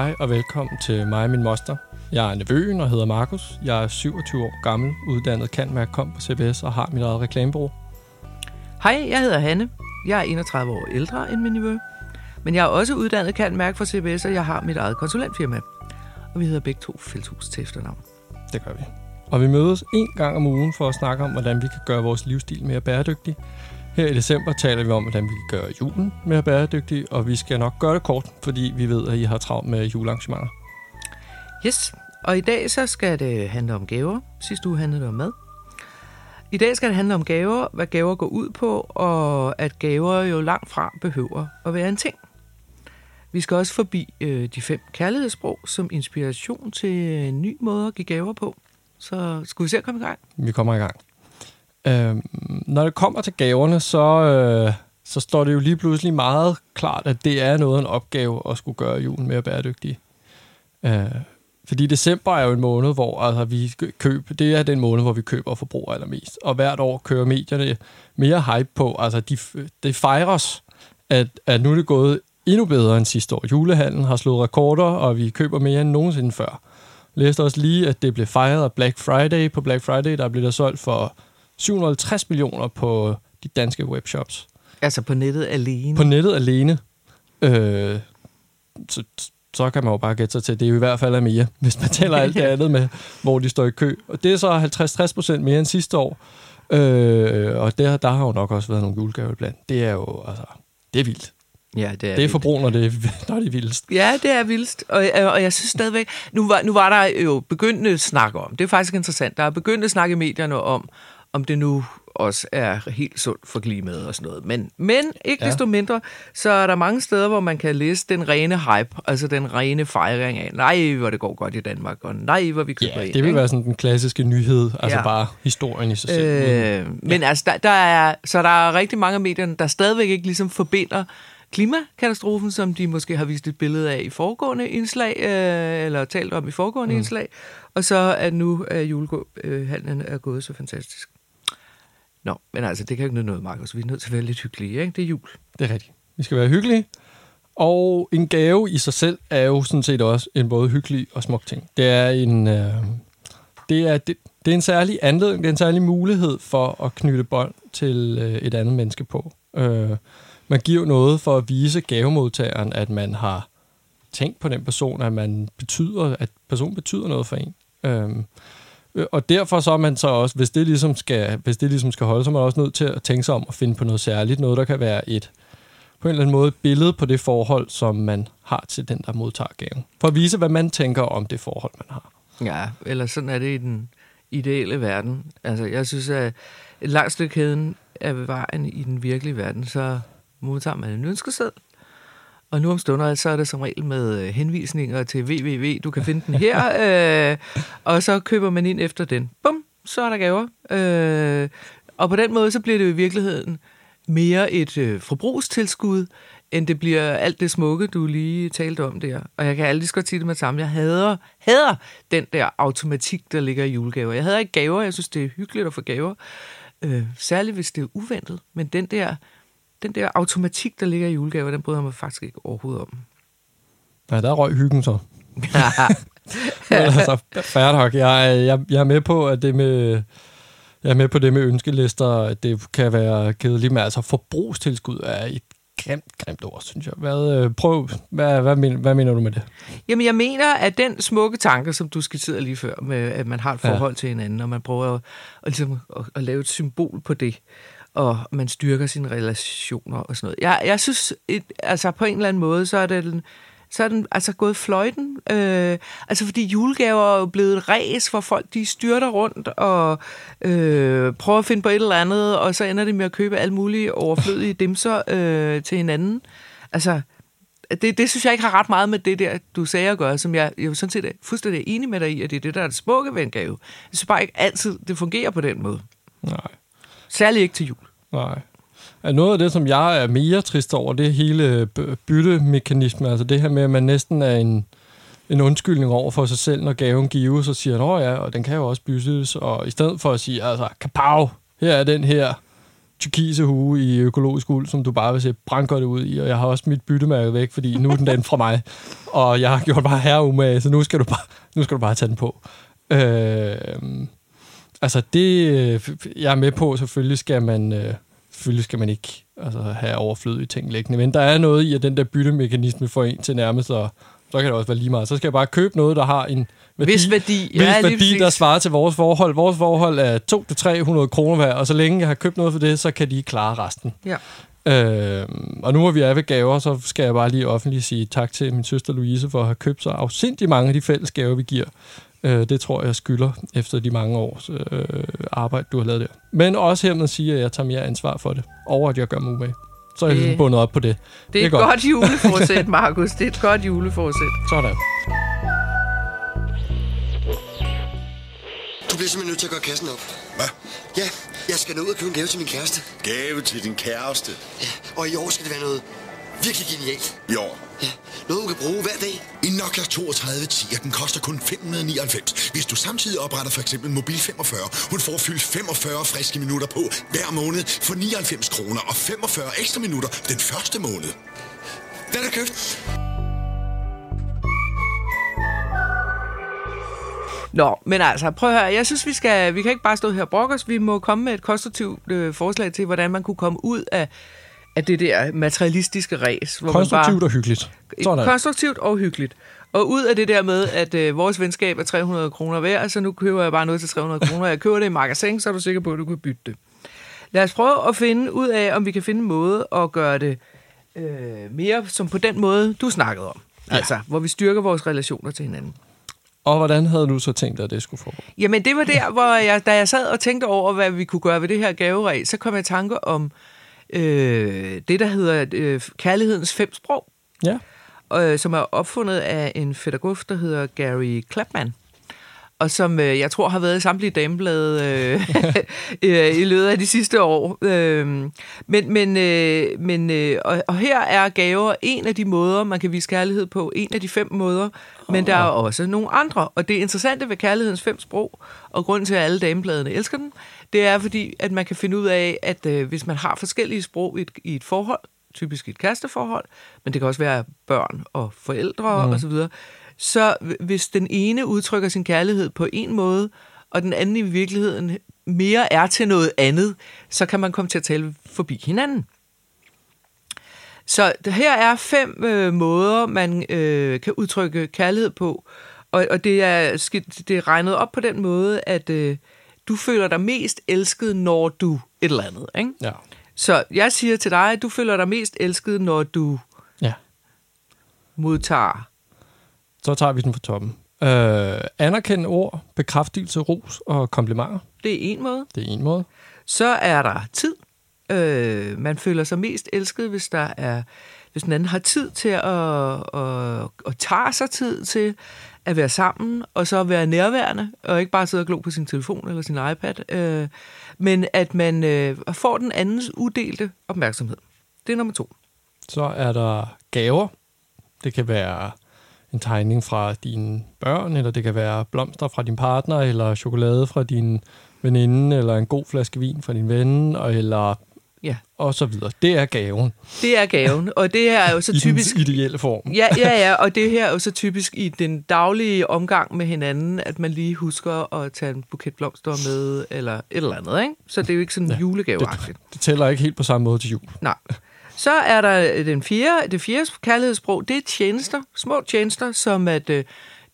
Hej og velkommen til mig og min moster. Jeg er nevøen og hedder Markus. Jeg er 27 år gammel, uddannet kan med at komme på CBS og har mit eget reklamebureau. Hej, jeg hedder Hanne. Jeg er 31 år ældre end min nevø. Men jeg er også uddannet kan mærke for CBS, og jeg har mit eget konsulentfirma. Og vi hedder begge to Fældshus til efternavn. Det gør vi. Og vi mødes en gang om ugen for at snakke om, hvordan vi kan gøre vores livsstil mere bæredygtig. Her i december taler vi om, hvordan vi kan gøre julen mere bæredygtig, og vi skal nok gøre det kort, fordi vi ved, at I har travlt med julearrangementer. Yes, og i dag så skal det handle om gaver. Sidste uge handlede det om mad. I dag skal det handle om gaver, hvad gaver går ud på, og at gaver jo langt fra behøver at være en ting. Vi skal også forbi øh, de fem kærlighedssprog som inspiration til en ny måde at give gaver på. Så skal vi se at komme i gang. Vi kommer i gang. Øhm, når det kommer til gaverne, så, øh, så står det jo lige pludselig meget klart, at det er noget af en opgave at skulle gøre julen mere bæredygtig. Øh, fordi december er jo en måned, hvor altså, vi køber, det er den måned, hvor vi køber og forbruger allermest. Og hvert år kører medierne mere hype på, altså de, det fejres, at, at nu er det gået endnu bedre end sidste år. Julehandlen har slået rekorder, og vi køber mere end nogensinde før. Jeg læste også lige, at det blev fejret af Black Friday. På Black Friday, der blev der solgt for 750 millioner på de danske webshops. Altså på nettet alene? På nettet alene. Øh, så, så kan man jo bare gætte sig til, at det er jo i hvert fald er mere, hvis man tæller alt det andet med, hvor de står i kø. Og det er så 50-60 procent mere end sidste år. Øh, og der, der har jo nok også været nogle julegaver blandt. Det er jo, altså, det er vildt. Ja, det er, det er forbrug, når det, er, når det er vildest. Ja, det er vildest. Og, og jeg synes stadigvæk... Nu var, nu var der jo begyndende snak om, det er faktisk interessant, der er begyndende snak i medierne om, om det nu også er helt sundt for klimaet og sådan noget. Men, men ikke ja. desto mindre, så er der mange steder, hvor man kan læse den rene hype, altså den rene fejring af, nej, hvor det går godt i Danmark, og nej, hvor vi køber ja, ind. det vil ikke? være sådan den klassiske nyhed, altså ja. bare historien i sig selv. Øh, ja. Men altså, der, der er, så der er rigtig mange af medierne, der stadigvæk ikke ligesom forbinder klimakatastrofen, som de måske har vist et billede af i foregående indslag, øh, eller talt om i foregående mm. indslag, og så at nu er julehandlen er gået så fantastisk. Nå, men altså, det kan jo ikke noget, Markus. Vi er nødt til at være lidt hyggelige, ikke? Det er jul. Det er rigtigt. Vi skal være hyggelige. Og en gave i sig selv er jo sådan set også en både hyggelig og smuk ting. Det er en, øh, det er, det, det er en særlig anledning, det er en særlig mulighed for at knytte bånd til øh, et andet menneske på. Øh, man giver noget for at vise gavemodtageren, at man har tænkt på den person, at man betyder, at personen betyder noget for en. Øh, Øh, og derfor så er man så også, hvis det ligesom skal, hvis det ligesom skal holde, så er man også nødt til at tænke sig om at finde på noget særligt, noget der kan være et på en eller anden måde billede på det forhold, som man har til den, der modtager gaven. For at vise, hvad man tænker om det forhold, man har. Ja, eller sådan er det i den ideelle verden. Altså, jeg synes, at et langt stykke kæden af vejen i den virkelige verden, så modtager man en ønskeseddel, og nu om stunder, så er det som regel med øh, henvisninger til www. Du kan finde den her, øh, og så køber man ind efter den. Bum, så er der gaver. Øh, og på den måde, så bliver det jo i virkeligheden mere et øh, forbrugstilskud, end det bliver alt det smukke, du lige talte om der. Og jeg kan aldrig godt sige det med samme. Jeg hader, hader den der automatik, der ligger i julegaver. Jeg hader ikke gaver. Jeg synes, det er hyggeligt at få gaver. Øh, særligt hvis det er uventet. Men den der den der automatik, der ligger i julegaver, den bryder jeg mig faktisk ikke overhovedet om. Ja, der røg hyggen så. altså, fair nok. Jeg, jeg, jeg er med på, at det med... Jeg er med på det med ønskelister, at det kan være kedeligt, men altså forbrugstilskud er et grimt, grimt ord, synes jeg. Hvad, øh, prøv, hvad, hvad, mener, hvad mener du med det? Jamen, jeg mener, at den smukke tanke, som du skitserede lige før, med at man har et forhold ja. til hinanden, og man prøver at, at, ligesom, at, at lave et symbol på det, og man styrker sine relationer og sådan noget. Jeg, jeg synes, et, altså på en eller anden måde, så er det så er den altså gået fløjten. Øh, altså fordi julegaver er jo blevet et ræs, hvor folk de styrter rundt og øh, prøver at finde på et eller andet, og så ender det med at købe alle mulige overflødige dimser øh, til hinanden. Altså, det, det synes jeg ikke har ret meget med det der, du sagde at gøre, som jeg jo sådan set er fuldstændig enig med dig i, at det er det, der er det smukke ved en gave. Jeg synes bare ikke altid, det fungerer på den måde. Nej. Særligt ikke til jul. Nej. Er noget af det, som jeg er mere trist over, det er hele byttemekanismen. Altså det her med, at man næsten er en, en undskyldning over for sig selv, når gaven gives, og siger, at ja, og den kan jo også byttes. Og i stedet for at sige, altså, kapav, her er den her, turkise hue i økologisk uld, som du bare vil se brandgodt ud i, og jeg har også mit byttemærke væk, fordi nu er den den fra mig, og jeg har gjort bare herre umage, så nu skal du bare, nu skal du bare tage den på. Øh, altså det, jeg er med på, selvfølgelig skal man, øh, selvfølgelig skal man ikke altså, have overflødige ting liggende, men der er noget i, at den der byttemekanisme får en til nærmest, og så kan det også være lige meget. Så skal jeg bare købe noget, der har en værdi, Vis værdi. vis Ja, værdi der svarer til vores forhold. Vores forhold er 200-300 kroner hver, og så længe jeg har købt noget for det, så kan de klare resten. Ja. Øh, og nu hvor vi er ved gaver, så skal jeg bare lige offentligt sige tak til min søster Louise for at have købt så afsindig mange af de fælles gaver, vi giver. Øh, det tror jeg skylder efter de mange års øh, arbejde, du har lavet der. Men også hermed sige, at jeg tager mere ansvar for det, over at jeg gør mig umage. Så er jeg Det- ligesom bundet op på det. Det er et godt. godt juleforsæt, Markus. Det er et godt juleforsæt. Sådan. Du bliver simpelthen nødt til at gøre kassen op. Hvad? Ja, jeg skal nå ud og købe en gave til min kæreste. Gave til din kæreste. Ja, og i år skal det være noget virkelig genialt. I år. Ja, noget du kan bruge hver dag. En Nokia 3210, og den koster kun 599. Hvis du samtidig opretter for eksempel Mobil 45, hun får fyldt 45 friske minutter på hver måned for 99 kroner og 45 ekstra minutter den første måned. Hvad er der købt? Nå, men altså, prøv at høre. Jeg synes, vi skal, vi kan ikke bare stå her og brokke os. Vi må komme med et konstruktivt øh, forslag til, hvordan man kunne komme ud af, af det der materialistiske ræs. Hvor Konstruktivt man og hyggeligt. Sådan. bare, konstruktivt og hyggeligt. Og ud af det der med, at øh, vores venskab er 300 kroner værd, så nu køber jeg bare noget til 300 kroner. Jeg køber det i magasin, så er du sikker på, at du kan bytte det. Lad os prøve at finde ud af, om vi kan finde en måde at gøre det øh, mere som på den måde, du snakkede om. Ja. Altså, hvor vi styrker vores relationer til hinanden. Og hvordan havde du så tænkt dig, at det skulle foregå? Jamen, det var der, hvor jeg, da jeg sad og tænkte over, hvad vi kunne gøre ved det her gaveræs, så kom jeg i tanke om øh, det, der hedder øh, kærlighedens fem sprog, Ja. øh, som er opfundet af en pædagog, der hedder Gary Clapman og som øh, jeg tror har været i samtlige dameblade øh, øh, i løbet af de sidste år. Øh, men men, øh, men øh, og, og her er gaver en af de måder, man kan vise kærlighed på, en af de fem måder, men der er også nogle andre. Og det interessante ved kærlighedens fem sprog, og grunden til, at alle damebladene elsker den, det er fordi, at man kan finde ud af, at øh, hvis man har forskellige sprog i et, i et forhold, typisk et kæresteforhold, men det kan også være børn og forældre mm. osv., så hvis den ene udtrykker sin kærlighed på en måde, og den anden i virkeligheden mere er til noget andet, så kan man komme til at tale forbi hinanden. Så her er fem øh, måder, man øh, kan udtrykke kærlighed på, og, og det, er, det er regnet op på den måde, at øh, du føler dig mest elsket, når du et eller andet. Ikke? Ja. Så jeg siger til dig, at du føler dig mest elsket, når du Ja. modtager Så tager vi den fra toppen. Øh, anerkendende ord, bekræftelse, ros og komplimenter. Det er en måde. Det er en måde. Så er der tid. Øh, man føler sig mest elsket, hvis der er hvis den anden har tid til at, at, at tage sig tid til at være sammen, og så være nærværende, og ikke bare sidde og glo på sin telefon eller sin iPad, øh, men at man øh, får den andens uddelte opmærksomhed. Det er nummer to. Så er der gaver. Det kan være en tegning fra dine børn, eller det kan være blomster fra din partner, eller chokolade fra din veninde, eller en god flaske vin fra din ven, eller Ja, og så videre. Det er gaven. det er gaven, og det her er jo så I typisk... den ideelle form. Ja, ja, ja, og det her er jo så typisk i den daglige omgang med hinanden, at man lige husker at tage en buket blomster med, eller et eller andet, ikke? Så det er jo ikke sådan ja, julegaveagtigt. Det tæller ikke helt på samme måde til jul. Nej. Så er der den fjerde, det fjerde kærlighedssprog, det er tjenester, små tjenester, som at øh,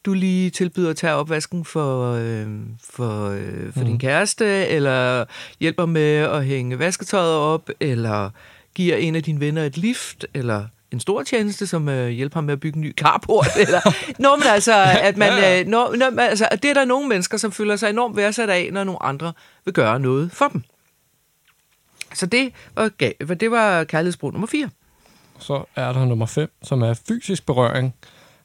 du lige tilbyder at tage opvasken for, øh, for, øh, for mm. din kæreste, eller hjælper med at hænge vasketøjet op, eller giver en af dine venner et lift, eller en stor tjeneste, som øh, hjælper ham med at bygge en ny carport, eller Nå, men altså, at man, øh, når, når, altså, det er der nogle mennesker, som føler sig enormt værdsat af, når nogle andre vil gøre noget for dem. Så det var, det var kærlighedsbrug nummer 4. Så er der nummer 5, som er fysisk berøring.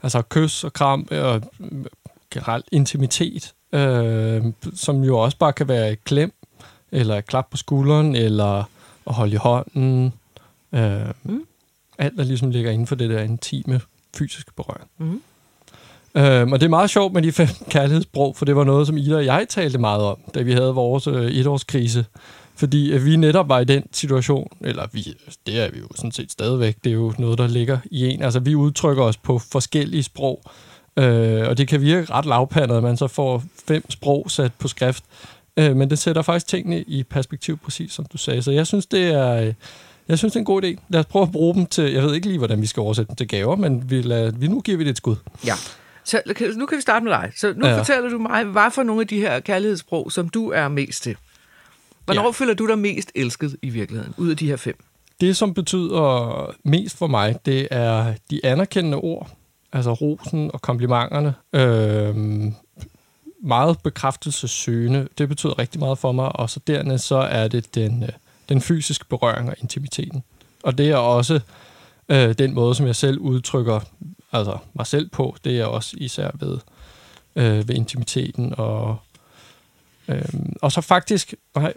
Altså kys og kram og mm, generelt intimitet, øh, som jo også bare kan være et klem, eller et klap på skulderen, eller at holde i hånden. Øh, Mm. Alt, der ligesom ligger inden for det der intime fysiske berøring. Mhm. Øh, og det er meget sjovt med de fem kærlighedssprog, for det var noget, som Ida og jeg talte meget om, da vi havde vores øh, etårskrise. Fordi at vi netop var i den situation, eller vi, det er vi jo sådan set stadigvæk, det er jo noget, der ligger i en. Altså vi udtrykker os på forskellige sprog, øh, og det kan virke ret lavpandet, at man så får fem sprog sat på skrift. Øh, men det sætter faktisk tingene i perspektiv, præcis som du sagde. Så jeg synes, det er, øh, jeg synes, det er en god idé. Lad os prøve at bruge dem til, jeg ved ikke lige, hvordan vi skal oversætte dem til gaver, men vi, lad, vi nu giver vi det et skud. Ja. Så nu kan vi starte med dig. Så nu ja. fortæller du mig, hvad for nogle af de her kærlighedssprog, som du er mest til. Hvornår Ja. føler du dig mest elsket i virkeligheden, ud af de her fem? Det, som betyder mest for mig, det er de anerkendende ord, altså rosen og komplimenterne. Øh, meget bekræftelsessøgende, det betyder rigtig meget for mig, og så dernæst så er det den, øh, den fysiske berøring og intimiteten. Og det er også øh, den måde, som jeg selv udtrykker altså mig selv på, det er også især ved, øh, ved intimiteten. Og, øh, og så faktisk, nej,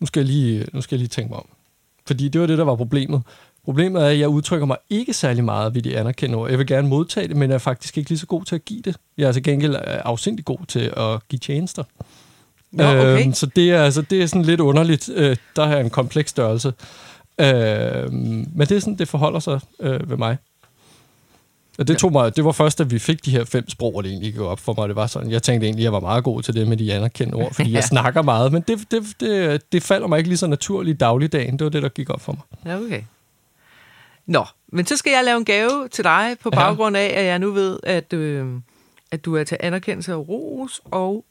nu skal, jeg lige, nu skal jeg lige tænke mig om. Fordi det var det, der var problemet. Problemet er, at jeg udtrykker mig ikke særlig meget ved de anerkendende ord. Jeg vil gerne modtage det, men jeg er faktisk ikke lige så god til at give det. Jeg er til gengæld øh, afsindig god til at give tjenester. Nå, okay. Øhm, så det er, altså, det er sådan lidt underligt. Øh, der er en kompleks størrelse. Øh, men det er sådan, det forholder sig øh, ved mig. Og det, tog mig, det var først, da vi fik de her fem sprog, og det egentlig gik op for mig. Det var sådan, jeg tænkte egentlig, at jeg var meget god til det med de anerkendte ord, fordi jeg snakker meget, men det, det, det, det falder mig ikke lige så naturligt i dagligdagen. Det var det, der gik op for mig. Ja, okay. Nå, men så skal jeg lave en gave til dig på Ja. baggrund af, at jeg nu ved, at, øh, at du er til anerkendelse af ros og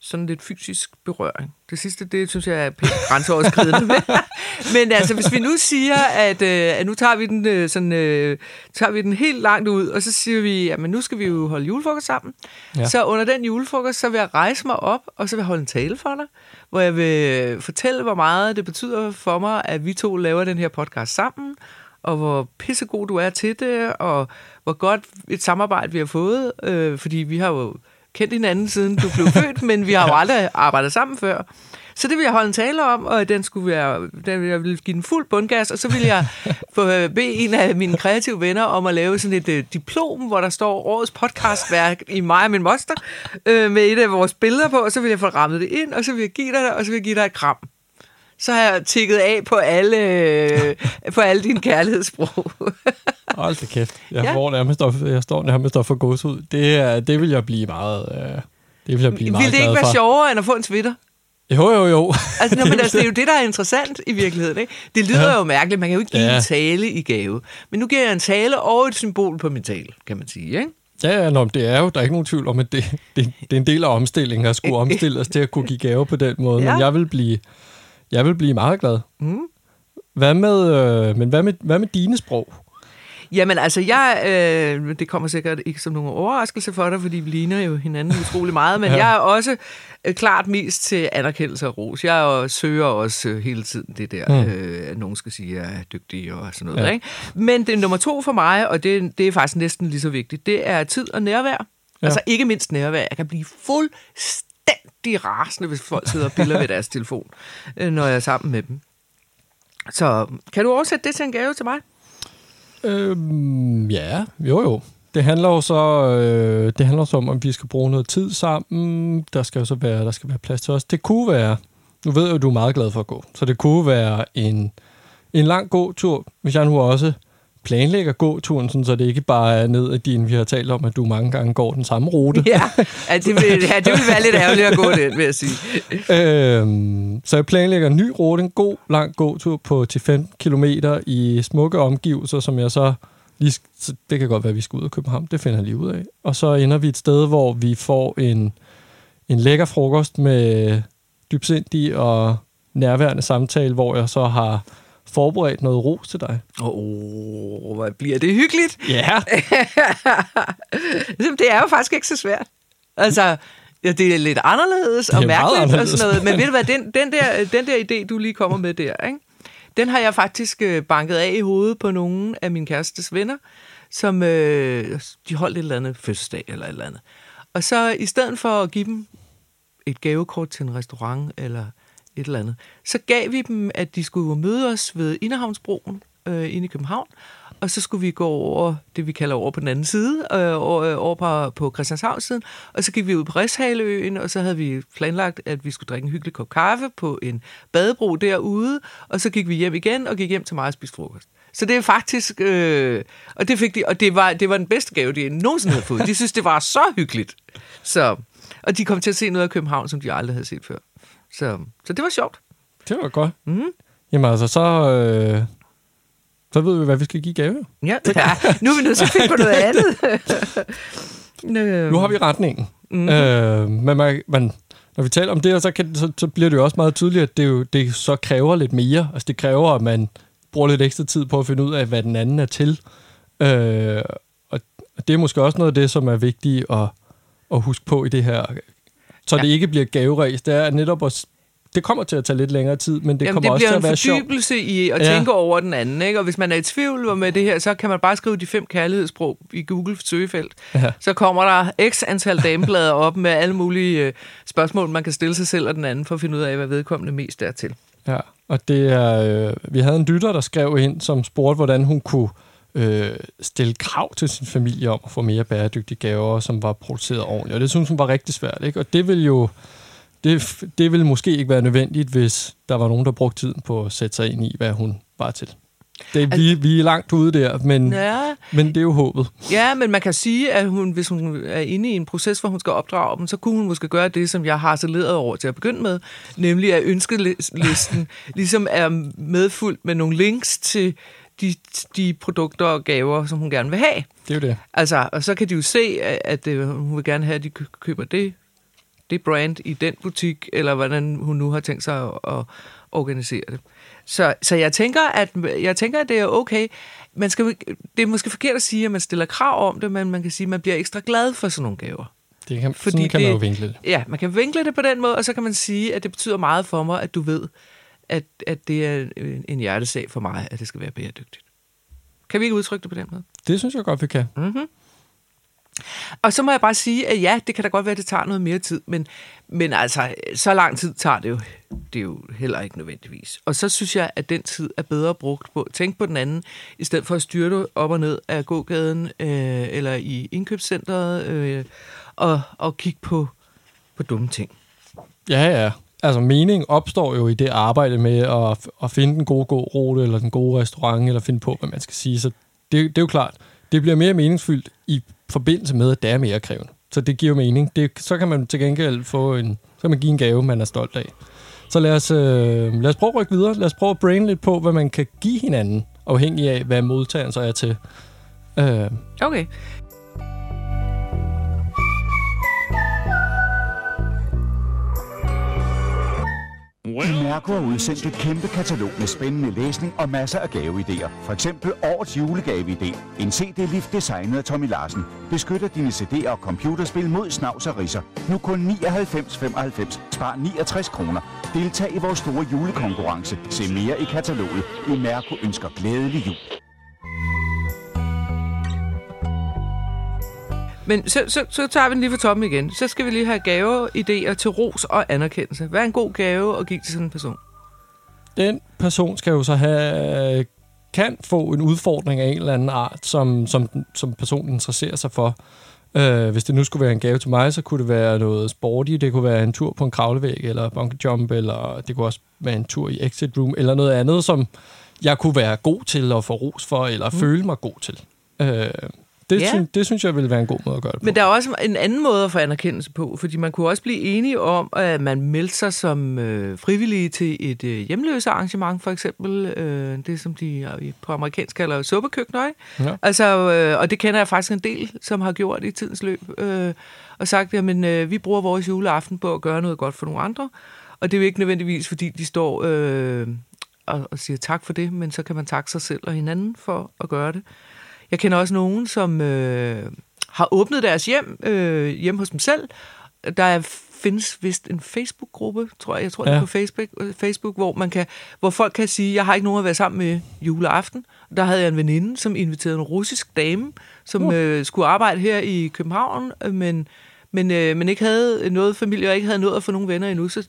sådan lidt fysisk berøring. Det sidste, det synes jeg er pænt grænseoverskridende. men altså, hvis vi nu siger, at, øh, at nu tager vi, den, øh, sådan, øh, tager vi den helt langt ud, og så siger vi, at nu skal vi jo holde julefrokost sammen. Ja. Ja. Så under den julefrokost, så vil jeg rejse mig op, og så vil jeg holde en tale for dig, hvor jeg vil fortælle, hvor meget det betyder for mig, at vi to laver den her podcast sammen, og hvor pissegod du er til det, og hvor godt et samarbejde vi har fået, øh, fordi vi har jo kendt hinanden siden du blev født, men vi har jo aldrig arbejdet sammen før. Så det vil jeg holde en tale om, og den skulle være, den vil jeg vil give den fuld bundgas, og så vil jeg få øh, bede en af mine kreative venner om at lave sådan et øh, diplom, hvor der står årets podcastværk i mig og min moster, øh, med et af vores billeder på, og så vil jeg få rammet det ind, og så vil jeg give dig det, og så vil jeg give dig et kram. Så har jeg tikket af på alle, øh, på alle dine kærlighedssprog. Hold da kæft. Jeg, Ja. ja. nærmest op, jeg står nærmest op for gås ud. Det, det vil jeg blive meget... Øh, det vil jeg blive meget Vil det ikke være for. sjovere, end at få en Twitter? Jo, jo, jo. Altså, nå, men altså, det er jo det, der er interessant i virkeligheden. Ikke? Det lyder Ja. jo mærkeligt. Man kan jo ikke give Ja. en tale i gave. Men nu giver jeg en tale og et symbol på min tale, kan man sige. Ikke? Ja, ja, nå, det er jo, der er ikke nogen tvivl om, at det, det, det er en del af omstillingen at skulle omstille os til at kunne give gave på den måde. Ja. Men jeg vil blive, jeg vil blive meget glad. Mm. Hvad med, øh, men hvad med, hvad med dine sprog? Jamen altså, jeg, øh, det kommer sikkert ikke som nogen overraskelse for dig, fordi vi ligner jo hinanden utrolig meget, men Ja. jeg er også øh, klart mest til anerkendelse og ros. Jeg er, søger også øh, hele tiden det der, Mm. øh, at nogen skal sige, at jeg er dygtig og sådan noget. Ja. Ikke? Men det er nummer to for mig, og det, det er faktisk næsten lige så vigtigt, det er tid og nærvær. Ja. Altså ikke mindst nærvær. Jeg kan blive fuldstændig rasende, hvis folk sidder og piller ved deres telefon, øh, når jeg er sammen med dem. Så kan du oversætte det til en gave til mig? Øhm, ja, jo jo. Det handler jo så, øh, det handler så om, at vi skal bruge noget tid sammen. Der skal jo så være, der skal være plads til os. Det kunne være, nu ved jeg jo, du er meget glad for at gå, så det kunne være en, en lang god tur, hvis jeg nu også planlægger gåturen, sådan, så det ikke bare er ned ad din, vi har talt om, at du mange gange går den samme rute. Ja, ja, det, vil, ja, det vil være lidt ærgerligt at gå den, vil jeg sige. Øhm, så jeg planlægger en ny rute, en god, lang gåtur på til 15 km i smukke omgivelser, som jeg så lige, det kan godt være, at vi skal ud af København, det finder jeg lige ud af. Og så ender vi et sted, hvor vi får en, en lækker frokost med dybsindig og nærværende samtale, hvor jeg så har forberedt noget ros til dig. Åh, oh, hvor bliver det hyggeligt. Ja, Det er jo faktisk ikke så svært. Altså, ja, det er lidt anderledes og Det er mærkeligt og anderledes. sådan noget. Men ved du hvad, den, den, der, den der idé, du lige kommer med der, ikke? den har jeg faktisk øh, banket af i hovedet på nogle af min kærestes venner, som øh, de holdt et eller andet fødselsdag eller et eller andet. Og så i stedet for at give dem et gavekort til en restaurant eller et eller andet, så gav vi dem, at de skulle møde os ved Inderhavnsbroen øh, inde i København, og så skulle vi gå over det, vi kalder over på den anden side, øh, over, øh, over på, på Christianshavn-siden, og så gik vi ud på Rishaleøen, og så havde vi planlagt, at vi skulle drikke en hyggelig kop kaffe på en badebro derude, og så gik vi hjem igen, og gik hjem til mig og spiste frokost. Så det er faktisk, øh, og det fik de, og det var, det var den bedste gave, de nogensinde havde fået. De synes, det var så hyggeligt. Så, og de kom til at se noget af København, som de aldrig havde set før. Så, så det var sjovt. Det var godt. Mm. Jamen altså, så, øh, så ved vi, hvad vi skal give gave. Ja, ja. nu er vi nødt til at finde på noget andet. Nu har vi retningen. Mm-hmm. Øh, men man, man, når vi taler om det, så, kan, så, så bliver det jo også meget tydeligt, at det, jo, det så kræver lidt mere. Altså det kræver, at man bruger lidt ekstra tid på at finde ud af, hvad den anden er til. Øh, og det er måske også noget af det, som er vigtigt at, at huske på i det her. Så ja. det ikke bliver gaveræs. Det er netop at det kommer til at tage lidt længere tid, men det Jamen, kommer det også til bliver at være en sjovt. fordybelse i at Ja. tænke over den anden. Ikke? Og hvis man er i tvivl med det her, så kan man bare skrive de fem kærlighedssprog i Google søgefelt. Ja. Så kommer der x antal dameblader op med alle mulige øh, spørgsmål, man kan stille sig selv og den anden, for at finde ud af, hvad vedkommende mest er til. Ja, og det er, øh, vi havde en lytter, der skrev ind, som spurgte, hvordan hun kunne øh, stille krav til sin familie om at få mere bæredygtige gaver, som var produceret ordentligt. Og det synes hun var rigtig svært, ikke? Og det vil jo det, det vil måske ikke være nødvendigt, hvis der var nogen, der brugte tiden på at sætte sig ind i, hvad hun var til. Det, vi, vi er langt ude der, men, Ja, men det er jo håbet. Ja, men man kan sige, at hun, hvis hun er inde i en proces, hvor hun skal opdrage dem, så kunne hun måske gøre det, som jeg har saleret over til at begynde med, nemlig at ønskelisten ligesom er medfuldt med nogle links til de, de produkter og gaver, som hun gerne vil have. Det er jo det. Altså, og så kan de jo se, at, at øh, hun vil gerne have, at de kø- køber det, det brand i den butik, eller hvordan hun nu har tænkt sig at, at organisere det. Så, så jeg, tænker, at, jeg tænker, at det er okay. Man skal, det er måske forkert at sige, at man stiller krav om det, men man kan sige, at man bliver ekstra glad for sådan nogle gaver. det kan, Fordi sådan kan man det- jo vinkle det. Ja, man kan vinkle det på den måde, og så kan man sige, at det betyder meget for mig, at du ved, at, at det er en- en hjertesag for mig, at det skal være bæredygtigt. Kan vi ikke udtrykke det på den måde? Det synes jeg godt, vi kan. Og så må jeg bare sige, at ja, det kan da godt være, at det tager noget mere tid, men, men altså, så lang tid tager det jo, det er jo heller ikke nødvendigvis. Og så synes jeg, at den tid er bedre brugt på at tænke på den anden, i stedet for at styrte op og ned af gågaden øh, eller i indkøbscenteret øh, og, og kigge på, på dumme ting. Ja, ja. Altså, mening opstår jo i det arbejde med at, at finde den gode gårute, eller den gode restaurant, eller finde på, hvad man skal sige. Så det, det er jo klart, det bliver mere meningsfyldt i forbindelse med, at det er mere krævende. Så det giver mening. Det, så kan man til gengæld få en, så kan man give en gave, man er stolt af. Så lad os, øh, lad os prøve at rykke videre. Lad os prøve at brain lidt på, hvad man kan give hinanden, afhængig af, hvad modtageren så er til. Øh, Okay. Mærko har udsendt et kæmpe katalog med spændende læsning og masser af gaveidéer. For eksempel årets julegaveidé. En CD-lift designet af Tommy Larsen. Beskytter dine CD'er og computerspil mod snavs og risser. Nu kun 99,95. Spar 69 kroner. Deltag i vores store julekonkurrence. Se mere i kataloget. I Mærko ønsker glædelig jul. Men så, så, så tager vi den lige fra toppen igen. Så skal vi lige have gaveidéer til ros og anerkendelse. Hvad er en god gave at give til sådan en person? den person skal jo så have kan få en udfordring af en eller anden art, som, som, som personen interesserer sig for. Øh, hvis det nu skulle være en gave til mig, så kunne det være noget sporty. Det kunne være en tur på en kravlevæg, eller bungee jump, eller det kunne også være en tur i exit room, eller noget andet, som jeg kunne være god til at få ros for, eller mm. føle mig god til. Øh, det, Ja. synes, det synes jeg ville være en god måde at gøre det på. Men der er også en anden måde at få anerkendelse på, fordi man kunne også blive enige om, at man meldte sig som øh, frivillige til et øh, hjemløse arrangement, for eksempel. Øh, det, som de øh, på amerikansk kalder suppekøkkener? Ja. Altså, øh, og det kender jeg faktisk en del, som har gjort i tidens løb, øh, og sagt, at øh, vi bruger vores juleaften på at gøre noget godt for nogle andre. Og det er jo ikke nødvendigvis, fordi de står øh, og, og siger tak for det, men så kan man takke sig selv og hinanden for at gøre det. Jeg kender også nogen, som øh, har åbnet deres hjem øh, hjemme hos dem selv. Der er, findes vist en Facebook-gruppe, tror jeg, jeg tror ja. det er på Facebook, øh, Facebook hvor, man kan, hvor folk kan sige, jeg har ikke nogen at være sammen med juleaften. Der havde jeg en veninde, som inviterede en russisk dame, som uh. øh, skulle arbejde her i København, øh, men, men, øh, men ikke havde noget familie, og ikke havde nået at få nogen venner endnu. Så,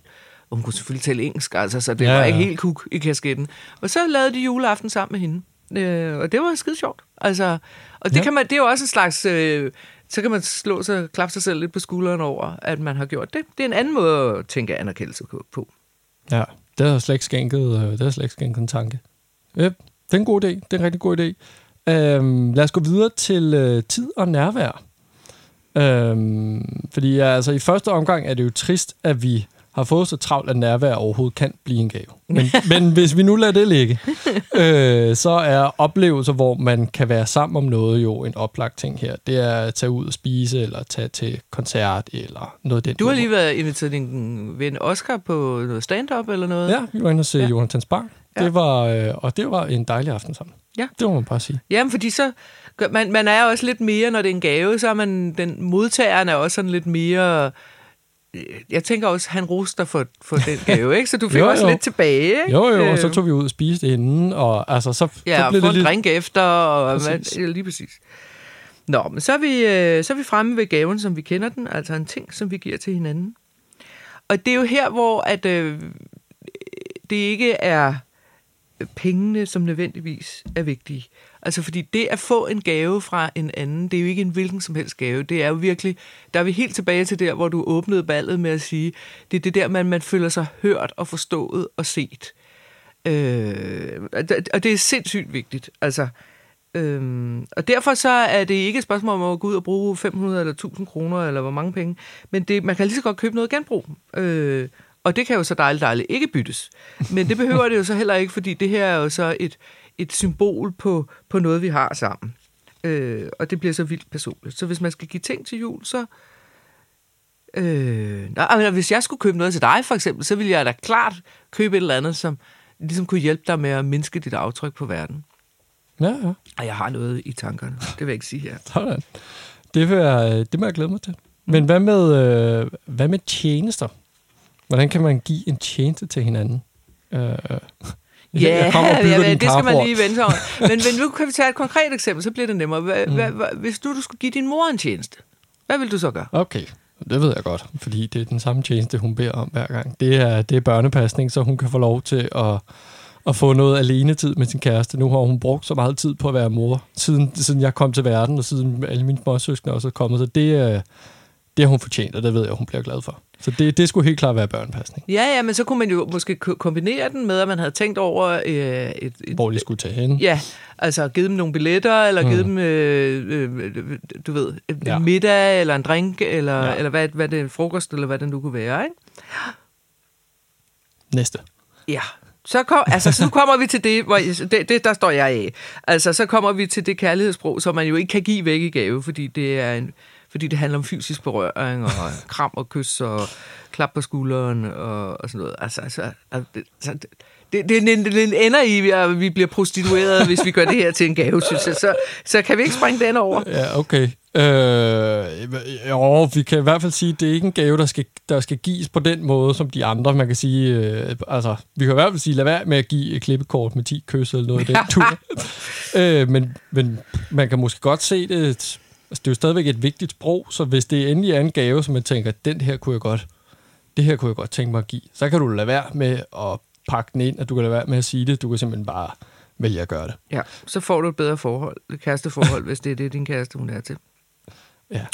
og hun kunne selvfølgelig tale engelsk, altså, så det ja, Ja, var ikke ja. helt kuk i kasketten. Og så lavede de juleaften sammen med hende. Øh, og det var skide sjovt. Altså, og det, Ja. kan man, det er jo også en slags... Øh, så kan man slå sig, klappe sig selv lidt på skulderen over, at man har gjort det. Det er en anden måde at tænke anerkendelse på-. Ja, det har jeg slet ikke skænket, øh, det har slet ikke skænket en tanke. Ja, det er en god idé. Det er en rigtig god idé. Øhm, lad os gå videre til øh, tid og nærvær. Øhm, fordi altså, i første omgang er det jo trist, at vi har fået så travlt, at nærvær overhovedet kan blive en gave. Men, men hvis vi nu lader det ligge, øh, så er oplevelser, hvor man kan være sammen om noget, jo en oplagt ting her. Det er at tage ud og spise, eller tage til koncert, eller noget den Du har lige været inviteret din ven Oscar på noget stand-up eller noget. Ja, vi var inde og se ja. Jonathan Spang. Ja. Det var, øh, og det var en dejlig aften sammen. Ja. Det må man bare sige. Jamen, fordi så... Man, man er også lidt mere, når det er en gave, så er man... Den modtageren er også sådan lidt mere... øh, Jeg tænker også, han roste for, for den gave, ikke? Så du fik Jo, også jo. lidt tilbage, ikke? Jo, jo, og så Øh, tog vi ud og spiste inden, og altså, så, Ja, så blev det lidt... drink efter, og man, Præcis. ja, lige præcis. Nå, men så er, vi, øh, så er vi fremme ved gaven, som vi kender den, altså en ting, som vi giver til hinanden. Og det er jo her, hvor at, øh, det ikke er pengene, som nødvendigvis er vigtige. Altså fordi det at få en gave fra en anden, det er jo ikke en hvilken som helst gave. Det er jo virkelig, der er vi helt tilbage til der, hvor du åbnede ballet med at sige, det er det der, man, man føler sig hørt og forstået og set. Øh, og det- er sindssygt vigtigt. Altså, øhm, og derfor så er det ikke et spørgsmål om at gå ud og bruge 500 eller 1000 kroner, eller hvor mange penge, men det, man kan lige så godt købe noget genbrug. Øh, og det kan jo så dejligt, dejligt ikke byttes. Men det behøver det jo så heller ikke, fordi det her er jo så et, et symbol på, på noget, vi har sammen. Øh, og det bliver så vildt personligt. Så hvis man skal give ting til jul, så... Øh, nej, men hvis jeg skulle købe noget til dig, for eksempel, så ville jeg da klart købe et eller andet, som ligesom kunne hjælpe dig med at mindske dit aftryk på verden. Ja, ja. Og jeg har noget i tankerne. Det vil jeg ikke sige her. Sådan. Det, vil jeg, det må jeg glæde mig til. Men hvad med, øh, hvad med tjenester? Hvordan kan man give en tjeneste til hinanden? Øh, Ja, jeg ja, din det skal man lige vente over. Men, men nu kan vi tage et konkret eksempel, så bliver det nemmere. Hva, mm. hva, hva, hvis du, du skulle give din mor en tjeneste, hvad vil du så gøre? Okay, det ved jeg godt, fordi det er den samme tjeneste, hun beder om hver gang. Det er, det er børnepasning, så hun kan få lov til at, at få noget alenetid med sin kæreste. Nu har hun brugt så meget tid på at være mor, siden, siden jeg kom til verden, og siden alle mine småsøskende også er kommet. Så det, er- det har hun fortjent, og det ved jeg, hun bliver glad for. Så det, det skulle helt klart være børnepasning, Ja, ja, men så kunne man jo måske ko- kombinere den med, at man havde tænkt over øh, et, et, hvor de skulle tage hen. Ja, altså givet dem nogle billetter, eller Mm. givet dem, øh, øh, du ved, en Ja. middag, eller en drink, eller, Ja. ja. eller hvad, hvad det er, en frokost, eller hvad det nu kunne være, ikke? Næste. Ja. Så, kom, altså, så nu kommer vi til det, hvor det, det, der står jeg af. Altså, så kommer vi til det kærlighedssprog, som man jo ikke kan give væk i gave, fordi det er en, fordi det handler om fysisk berøring, og kram og kys, og klap på skulderen, og, og sådan noget. Altså, altså, altså det, altså, det, det, det, det, det ender i, at vi bliver prostitueret, hvis vi gør det her til en gave, synes jeg. Så, så kan vi ikke springe den over? Ja, okay. Øh, jo, vi kan i hvert fald sige, at det er ikke en gave, der skal, der skal gives på den måde, som de andre. Man kan sige, øh, altså, vi kan i hvert fald sige, lad være med at give et klippekort med 10 kys eller noget af den tur. øh, men, men man kan måske godt se det, altså, det er jo stadigvæk et vigtigt sprog, så hvis det endelig er en gave, som man tænker, den her kunne jeg godt, det her kunne jeg godt tænke mig at give, så kan du lade være med at pakke den ind, at du kan lade være med at sige det, du kan simpelthen bare vælge at gøre det. Ja, så får du et bedre forhold, et kæresteforhold, hvis det er det, din kæreste hun er til. Ja.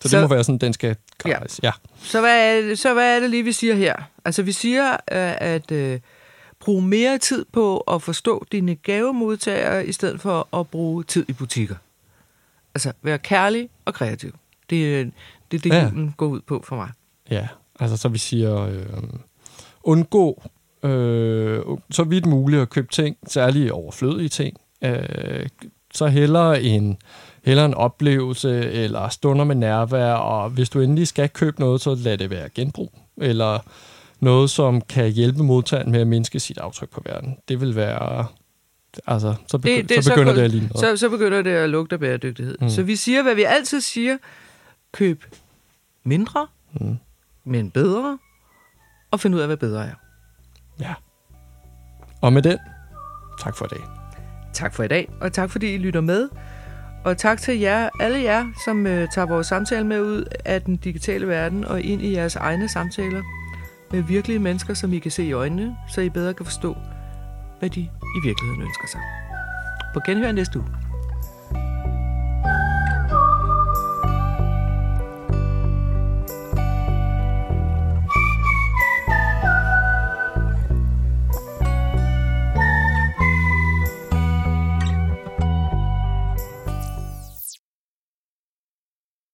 Så, så Så- det må være sådan, den skal gratis. Ja. ja. Så hvad, er det, så hvad er det lige, vi siger her? Altså, vi siger, øh, at øh, bruge mere tid på at forstå dine gavemodtagere, i stedet for at bruge tid i butikker. Altså, være kærlig og kreativ. Det er det, er det Ja. ja. julen går ud på for mig. Ja, altså så vi siger, øh, undgå øh, så vidt muligt at købe ting, særligt overflødige ting. Øh, så hellere en, hellere en oplevelse eller stunder med nærvær, og hvis du endelig skal købe noget, så lad det være genbrug, eller noget, som kan hjælpe modtageren med at mindske sit aftryk på verden. Det vil være... Altså, så, begy- det, det, så begynder så, det at ligne noget. så, så begynder det at lugte af bæredygtighed. Mm. Så vi siger, hvad vi altid siger. Køb mindre, Mm. men bedre, og find ud af, hvad bedre er. Ja. Og med den, tak for i dag. Tak for i dag, og tak fordi I lytter med. Og tak til jer, alle jer, som øh, tager vores samtale med ud af den digitale verden og ind i jeres egne samtaler med virkelige mennesker, som I kan se i øjnene, så I bedre kan forstå, hvad de i virkeligheden ønsker sig. På genhør næste uge.